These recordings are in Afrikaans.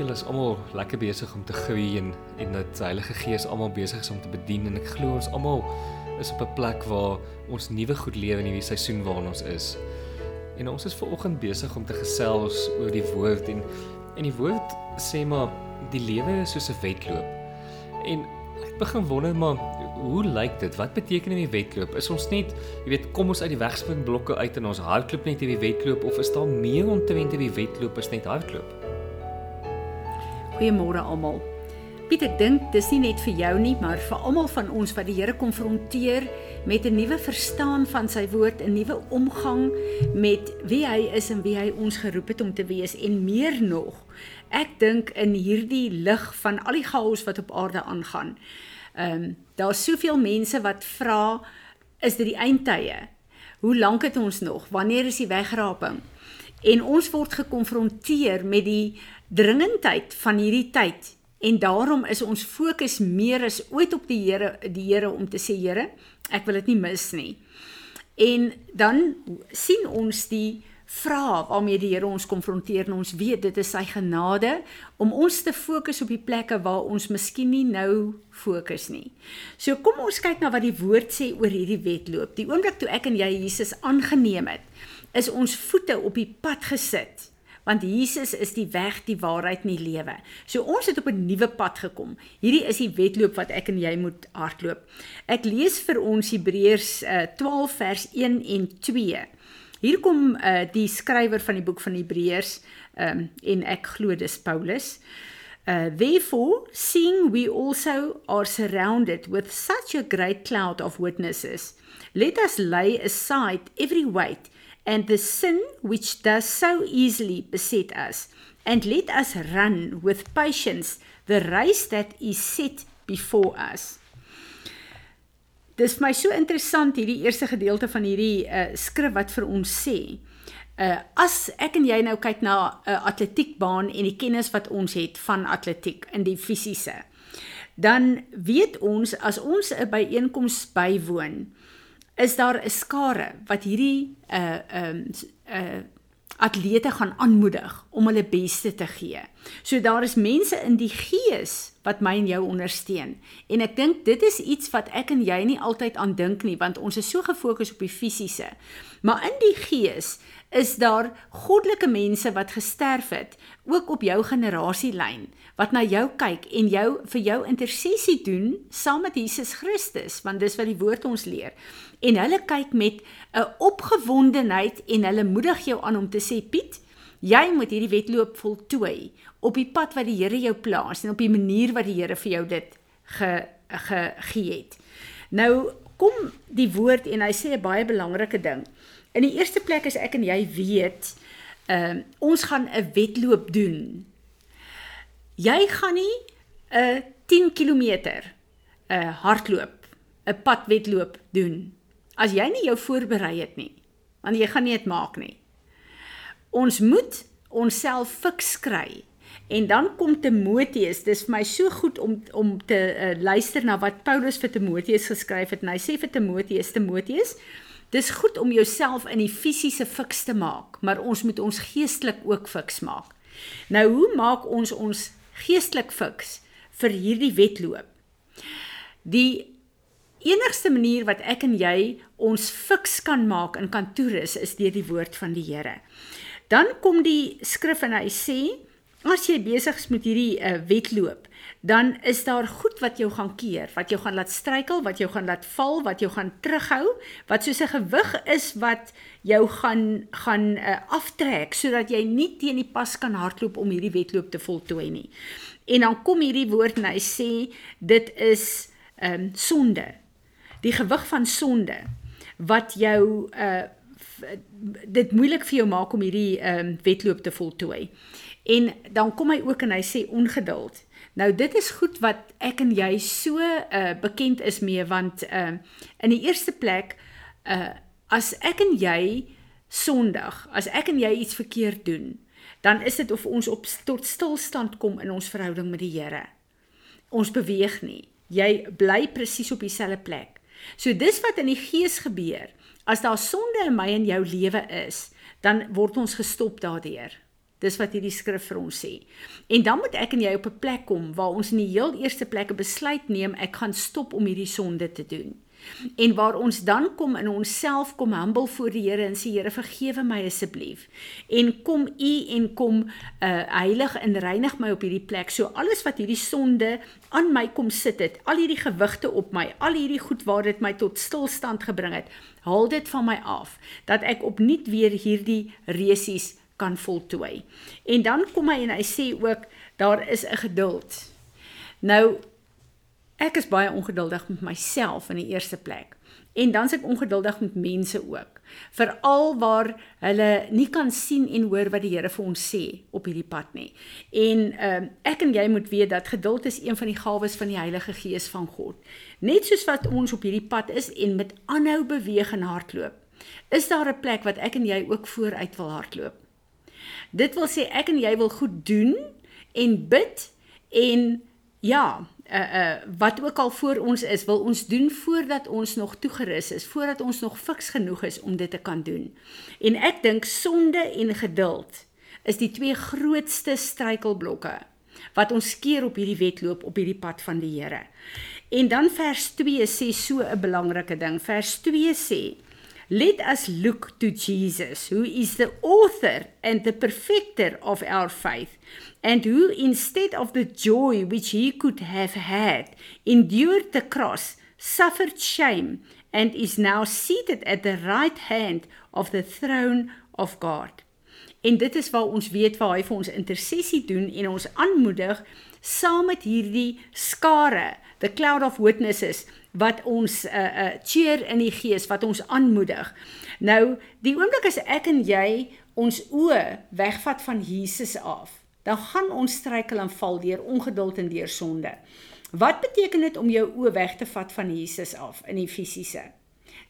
julle is almal lekker besig om te groei en en dat die Heilige Gees almal besig is om te bedien en ek glo ons almal is op 'n plek waar ons nuwe goed lewe in hierdie seisoen waarin ons is. En ons is ver oggend besig om te gesels oor die woord en en die woord sê maar die lewe is soos 'n wedloop. En ek begin wonder maar hoe lyk dit? Wat beteken in die wedloop? Is ons net, jy weet, kom ons uit die wegspringblokke uit en ons hardloop net in die wedloop of is daar meer om te wen in die wedloop as net hardloop? Goeiemôre almal. Piet, ek dink dis nie net vir jou nie, maar vir almal van ons wat die Here konfronteer met 'n nuwe verstaan van sy woord, 'n nuwe omgang met wie hy is en wie hy ons geroep het om te wees en meer nog. Ek dink in hierdie lig van al die chaos wat op aarde aangaan. Ehm um, daar's soveel mense wat vra is dit die eindtye? Hoe lank het ons nog? Wanneer is die wegraping? En ons word gekonfronteer met die dringendheid van hierdie tyd en daarom is ons fokus meer as ooit op die Here, die Here om te sê Here, ek wil dit nie mis nie. En dan sien ons die vra waarmee die Here ons konfronteer en ons weet dit is sy genade om ons te fokus op die plekke waar ons miskien nie nou fokus nie. So kom ons kyk na wat die woord sê oor hierdie wedloop. Die oomblik toe ek en jy Jesus aangeneem het, is ons voete op die pad gesit want Jesus is die weg, die waarheid en die lewe. So ons het op 'n nuwe pad gekom. Hierdie is die wedloop wat ek en jy moet hardloop. Ek lees vir ons Hebreërs uh, 12 vers 1 en 2. Hier kom uh, die skrywer van die boek van Hebreërs um, en ek glo dis Paulus. Uh, therefore, seeing we also are surrounded with such a great cloud of witnesses, let us lay aside every weight and the sin which does so easily beset us, and let us run with patience the race that is set before us. Dis my so interessant hierdie eerste gedeelte van hierdie uh, skrif wat vir ons sê. Uh as ek en jy nou kyk na 'n uh, atletiekbaan en die kennis wat ons het van atletiek in die fisiese, dan weet ons as ons 'n byeenkoms bywoon, is daar 'n skare wat hierdie uh um uh atlete gaan aanmoedig om hulle beste te gee. So daar is mense in die gees wat my en jou ondersteun. En ek dink dit is iets wat ek en jy nie altyd aan dink nie want ons is so gefokus op die fisiese. Maar in die gees is daar goddelike mense wat gesterf het ook op jou generasielyn wat na jou kyk en jou vir jou intersessie doen saam met Jesus Christus want dis wat die woord ons leer en hulle kyk met 'n opgewondenheid en hulle moedig jou aan om te sê Piet, jy moet hierdie wedloop voltooi op die pad wat die Here jou plaas en op die manier wat die Here vir jou dit ge gegee het. Nou kom die woord en hy sê 'n baie belangrike ding. In die eerste plek is ek en jy weet, ehm uh, ons gaan 'n wedloop doen. Jy gaan nie 'n 10 km 'n hardloop, 'n padwedloop doen as jy nie jou voorberei het nie, want jy gaan nie dit maak nie. Ons moet onsself fiks kry. En dan kom Timoteus, dis vir my so goed om om te uh, luister na wat Paulus vir Timoteus geskryf het. En hy sê vir Timoteus, Timoteus, dis goed om jouself in die fisiese fiks te maak, maar ons moet ons geestelik ook fiks maak. Nou hoe maak ons ons geestelik fiks vir hierdie wedloop? Die enigste manier wat ek en jy ons fiks kan maak en kan toerus is deur die woord van die Here. Dan kom die skrif en hy sê as jy besig is met hierdie uh, wedloop, dan is daar goed wat jou gaan keer, wat jou gaan laat struikel, wat jou gaan laat val, wat jou gaan terughou, wat soos 'n gewig is wat jou gaan gaan uh, aftrek sodat jy nie teen die pas kan hardloop om hierdie wedloop te voltooi nie. En dan kom hierdie woord en hy sê dit is ehm um, sonde die gewig van sonde wat jou uh dit moeilik vir jou maak om hierdie ehm um, wedloop te voltooi. En dan kom hy ook en hy sê ongeduld. Nou dit is goed wat ek en jy so uh bekend is mee want uh, in die eerste plek uh as ek en jy Sondag, as ek en jy iets verkeerd doen, dan is dit of ons op tot stilstand kom in ons verhouding met die Here. Ons beweeg nie. Jy bly presies op dieselfde plek. So dis wat in die gees gebeur. As daar sonde in my en jou lewe is, dan word ons gestop daardeur. Dis wat hierdie skrif vir ons sê. En dan moet ek en jy op 'n plek kom waar ons in die heel eerste plek 'n besluit neem, ek gaan stop om hierdie sonde te doen. En waar ons dan kom in onsself kom humble voor die Here en sê Here vergewe my asseblief. En kom U en kom uh heilig en reinig my op hierdie plek. So alles wat hierdie sonde aan my kom sit het, al hierdie gewigte op my, al hierdie goed waar dit my tot stilstand gebring het, haal dit van my af dat ek opnuut weer hierdie resies kan voltooi. En dan kom hy en hy sê ook daar is 'n geduld. Nou ek is baie ongeduldig met myself in die eerste plek. En dan is ek ongeduldig met mense ook. Veral waar hulle nie kan sien en hoor wat die Here vir ons sê op hierdie pad nie. En ehm uh, ek en jy moet weet dat geduld is een van die gawes van die Heilige Gees van God. Net soos wat ons op hierdie pad is en met aanhou beweeg en hardloop, is daar 'n plek wat ek en jy ook vooruit wil hardloop. Dit wil sê ek en jy wil goed doen en bid en ja, uh uh wat ook al voor ons is, wil ons doen voordat ons nog toegerus is, voordat ons nog fiks genoeg is om dit te kan doen. En ek dink sonde en geduld is die twee grootste struikelblokke wat ons keer op hierdie wedloop op hierdie pad van die Here. En dan vers 2 sê so 'n belangrike ding. Vers 2 sê Let us look to Jesus, who is the author and the perfecter of our faith, and who, instead of the joy which he could have had, endured the cross, suffered shame, and is now seated at the right hand of the throne of God. En dit is waar ons weet waar hy vir ons intersessie doen en ons aanmoedig saam met hierdie skare, the cloud of witnesses wat ons uh uh cheer in die gees wat ons aanmoedig. Nou, die oomblik as ek en jy ons oë wegvat van Jesus af, dan gaan ons struikel en val deur ongeduld en deur sonde. Wat beteken dit om jou oë weg te vat van Jesus af in die fisiese?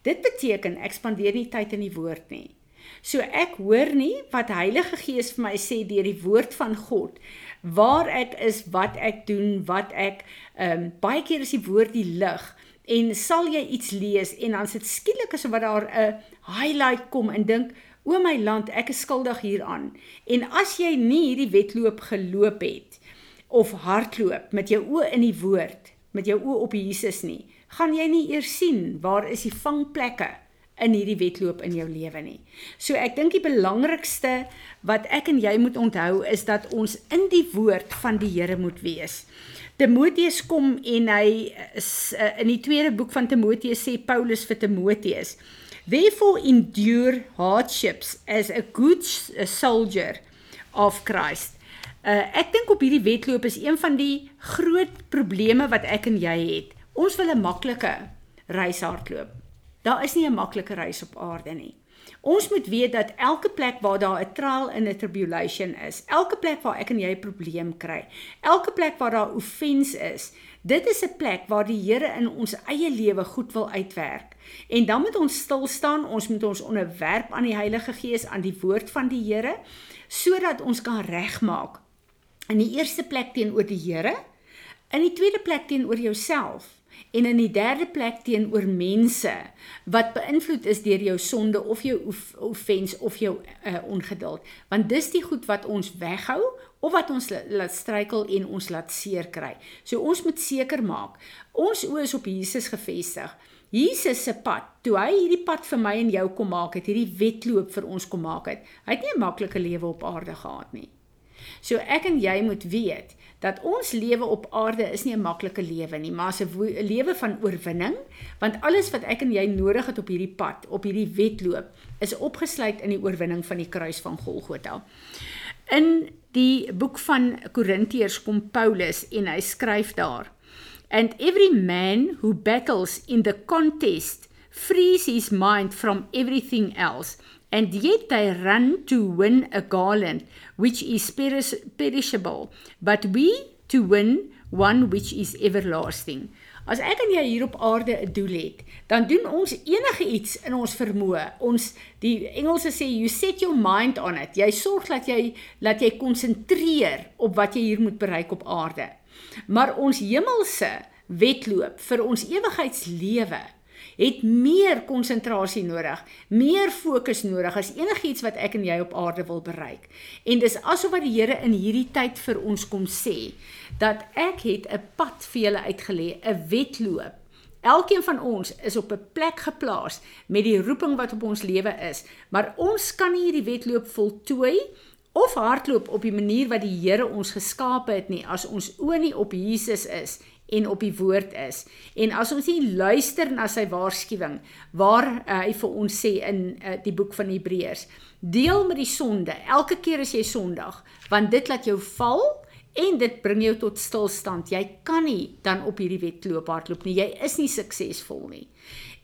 Dit beteken ek spandeer nie tyd in die woord nie. So ek hoor nie wat Heilige Gees vir my sê deur die woord van God waar ek is, wat ek doen, wat ek ehm um, baie keer is die woord die lig en sal jy iets lees en dan sit skielik asof wat daar 'n highlight kom en dink o my land ek is skuldig hieraan en as jy nie hierdie wedloop geloop het of hardloop met jou oë in die woord met jou oë op Jesus nie gaan jy nie eers sien waar is die vangplekke in hierdie wedloop in jou lewe nie. So ek dink die belangrikste wat ek en jy moet onthou is dat ons in die woord van die Here moet wees. Timoteus kom en hy is uh, in die tweede boek van Timoteus sê Paulus vir Timoteus Therefore endure hardships as a good soldier of Christ. Uh, ek dink op hierdie wedloop is een van die groot probleme wat ek en jy het. Ons wil 'n maklike reis hardloop. Daar is nie 'n maklike reis op aarde nie. Ons moet weet dat elke plek waar daar 'n trial en 'n tribulation is, elke plek waar ek en jy 'n probleem kry, elke plek waar daar offense is, dit is 'n plek waar die Here in ons eie lewe goed wil uitwerk. En dan moet ons stil staan, ons moet ons onderwerp aan die Heilige Gees, aan die woord van die Here, sodat ons kan regmaak. In die eerste plek teenoor die Here, in die tweede plek teenoor jouself en in die derde plek teenoor mense wat beïnvloed is deur jou sonde of jou offens of jou uh, ongeduld. Want dis die goed wat ons weghou of wat ons laat struikel en ons laat seer kry. So ons moet seker maak ons oë is op Jesus gefestig Jesus se pad toe hy hierdie pad vir my en jou kom maak het hierdie wedloop vir ons kom maak het hy het nie 'n maklike lewe op aarde gehad nie so ek en jy moet weet dat ons lewe op aarde is nie 'n maklike lewe nie, maar 'n lewe van oorwinning, want alles wat ek en jy nodig het op hierdie pad, op hierdie wedloop, is opgesluit in die oorwinning van die kruis van Golgotha. In die boek van Korintiërs kom Paulus en hy skryf daar: And every man who battles in the contest frees his mind from everything else and yet they run to win a garland which is perish perishable. But we to win one which is everlasting. As ek en jy hier op aarde 'n doel het dan doen ons enige iets in ons vermoë ons die Engelse sê you set your mind on it. Jy sorg dat jy dat jy konsentreer op wat jy hier moet bereik op aarde. Maar ons hemelse wedloop vir ons ewigheidslewe het meer konsentrasie nodig, meer fokus nodig as enigiets wat ek en jy op aarde wil bereik. En dis asof wat die Here in hierdie tyd vir ons kom sê dat ek het 'n pad vir julle uitgelê, 'n wedloop. Elkeen van ons is op 'n plek geplaas met die roeping wat op ons lewe is, maar ons kan nie hierdie wedloop voltooi of hardloop op die manier wat die Here ons geskape het nie as ons oë nie op Jesus is en op die woord is. En as ons nie luister na sy waarskuwing waar uh, hy vir ons sê in uh, die boek van Hebreërs, deel met die sonde elke keer as jy sondig, want dit laat jou val en dit bring jou tot stilstand. Jy kan nie dan op hierdie wedloop hardloop nie. Jy is nie suksesvol nie.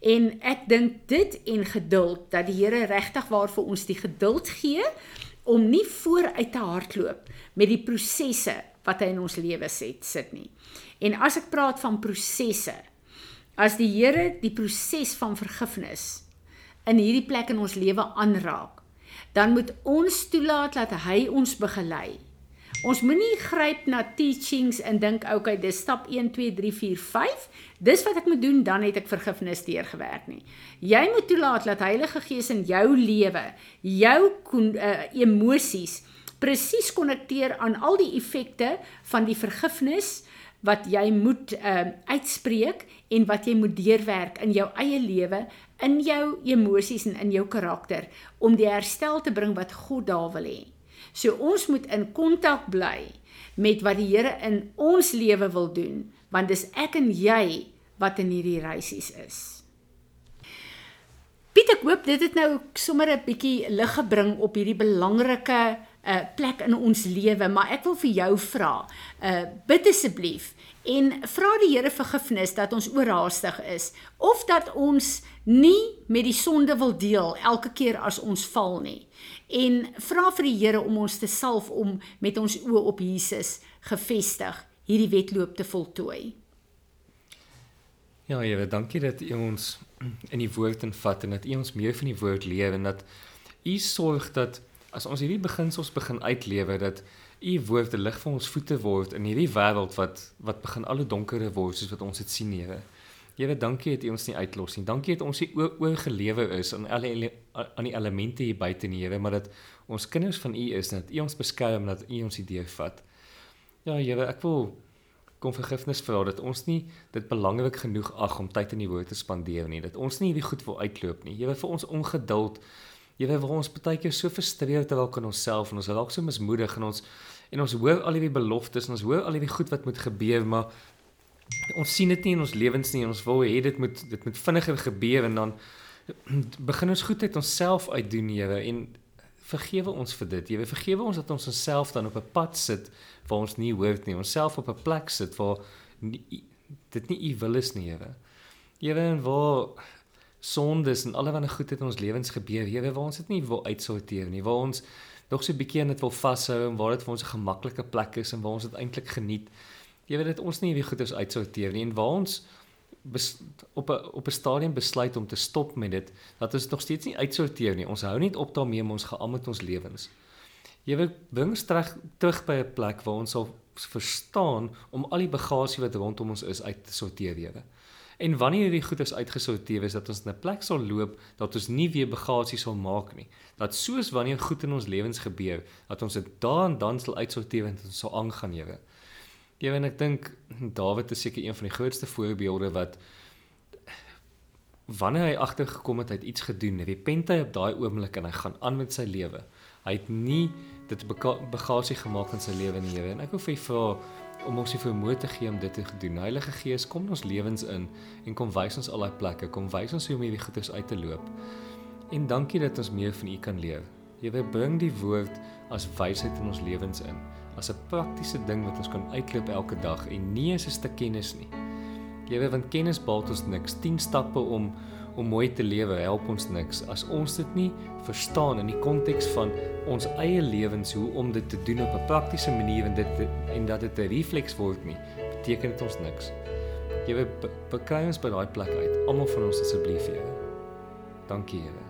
En ek dink dit en geduld dat die Here regtig waar vir ons die geduld gee om nie vooruit te hardloop met die prosesse wat hy in ons lewe set sit nie. En as ek praat van prosesse, as die Here die proses van vergifnis in hierdie plek in ons lewe aanraak, dan moet ons toelaat dat hy ons begelei. Ons moenie gryp na teachings en dink okay, dis stap 1 2 3 4 5. Dis wat ek moet doen, dan het ek vergifnis deurgewerk nie. Jy moet toelaat dat Heilige Gees in jou lewe, jou uh, emosies presies konnekteer aan al die effekte van die vergifnis wat jy moet uh, uitspreek en wat jy moet deurwerk in jou eie lewe, in jou emosies en in jou karakter om die herstel te bring wat God daar wil hê. So ons moet in kontak bly met wat die Here in ons lewe wil doen, want dis ek en jy wat in hierdie reisies is. Piet, ek hoop dit het nou sommer 'n bietjie lig gebring op hierdie belangrike uh, plek in ons lewe, maar ek wil vir jou vra, uh bid asseblief en vra die Here vergifnis dat ons oorhaastig is of dat ons nie met die sonde wil deel elke keer as ons val nie. En vra vir die Here om ons te salf om met ons oë op Jesus gefestig hierdie wedloop te voltooi. Ja, Here, dankie dat U ons in die woord invat en dat U ons meer van die woord leer en dat U sorg dat as ons hierdie beginsels begin uitlewe dat U woord 'n lig vir ons voete word in hierdie wêreld wat wat begin al hoe donkerder word soos wat ons dit sien, Here. Here, dankie dat U ons nie uitlos nie. Dankie dat ons nie oorgelewer is aan al die aan die elemente hier buite nie, Here, maar dat ons kinders van U is en dat U ons beskerm dat U ons hierdeur vat. Ja, Here, ek wil kom vergifnis vra dat ons nie dit belangrik genoeg ag om tyd in die woord te spandeer nie. Dat ons nie hierdie goed wil uitloop nie. Here, vir ons ongeduld Here, waar ons baie keer so frustreerd raak in onsself en ons raak so mismoedig en ons en ons hoor al hierdie beloftes en ons hoor al hierdie goed wat moet gebeur, maar ons sien dit nie in ons lewens nie. Ons wil hê dit moet dit moet vinniger gebeur en dan begin ons goedheid onsself uitdoen, Here, en vergewe ons vir dit. Here, vergewe ons dat ons onsself dan op 'n pad sit waar ons nie hoort nie. Onsself op 'n plek sit waar nie, dit nie u wil is nie, Here. Here, en waar sondes en allerlei goed het in ons lewens gebeur. Here, waar ons dit nie wil uitsorteer nie, waar ons nog so 'n bietjie aan dit wil vashou en waar dit vir ons 'n gemaklike plek is en waar ons dit eintlik geniet. Jy weet dit ons nie hierdie goeders uitsorteer nie en waar ons op 'n op 'n stadium besluit om te stop met dit, dat ons nog steeds nie uitsorteer nie. Ons hou net op daarmee om ons geam met ons lewens. Jy wil bring ons terug terug by 'n plek waar ons sal verstaan om al die bagasie wat rondom ons is uit te sorteer, Here. En wanneer hierdie goeders uitgesorteer is dat ons in 'n plek sal loop dat ons nie weer bagasie sal maak nie. Dat soos wanneer goed in ons lewens gebeur, dat ons dit daan dan sal uitsorteer en ons sal aangaan, Here. Ja, en ek dink Dawid is seker een van die grootste voorbeelde wat wanneer hy agtergekom het hy het iets gedoen, repent hy op daai oomblik en hy gaan aan met sy lewe. Hy het nie dit bagasie gemaak in sy lewe nie, Here. En ek wil vir vra om ons die vermoë te gee om dit te doen. Heilige Gees, kom in ons lewens in en kom wys ons al daai plekke, kom wys ons hoe om hierdie goeders uit te loop. En dankie dat ons meer van U kan leer. Jy bring die woord as wysheid in ons lewens in, as 'n praktiese ding wat ons kan uitloop elke dag en nie as 'n stuk kennis nie. Jy weet want kennis baat ons niks. 10 stappe om om mooi te lewe help ons niks as ons dit nie verstaan in die konteks van ons eie lewens hoe om dit te doen op 'n praktiese manier en dit en dat dit 'n refleks word nie beteken dit ons niks. Jy weet bekry ons by daai plek uit. Almal van ons asseblief Here. Dankie Here.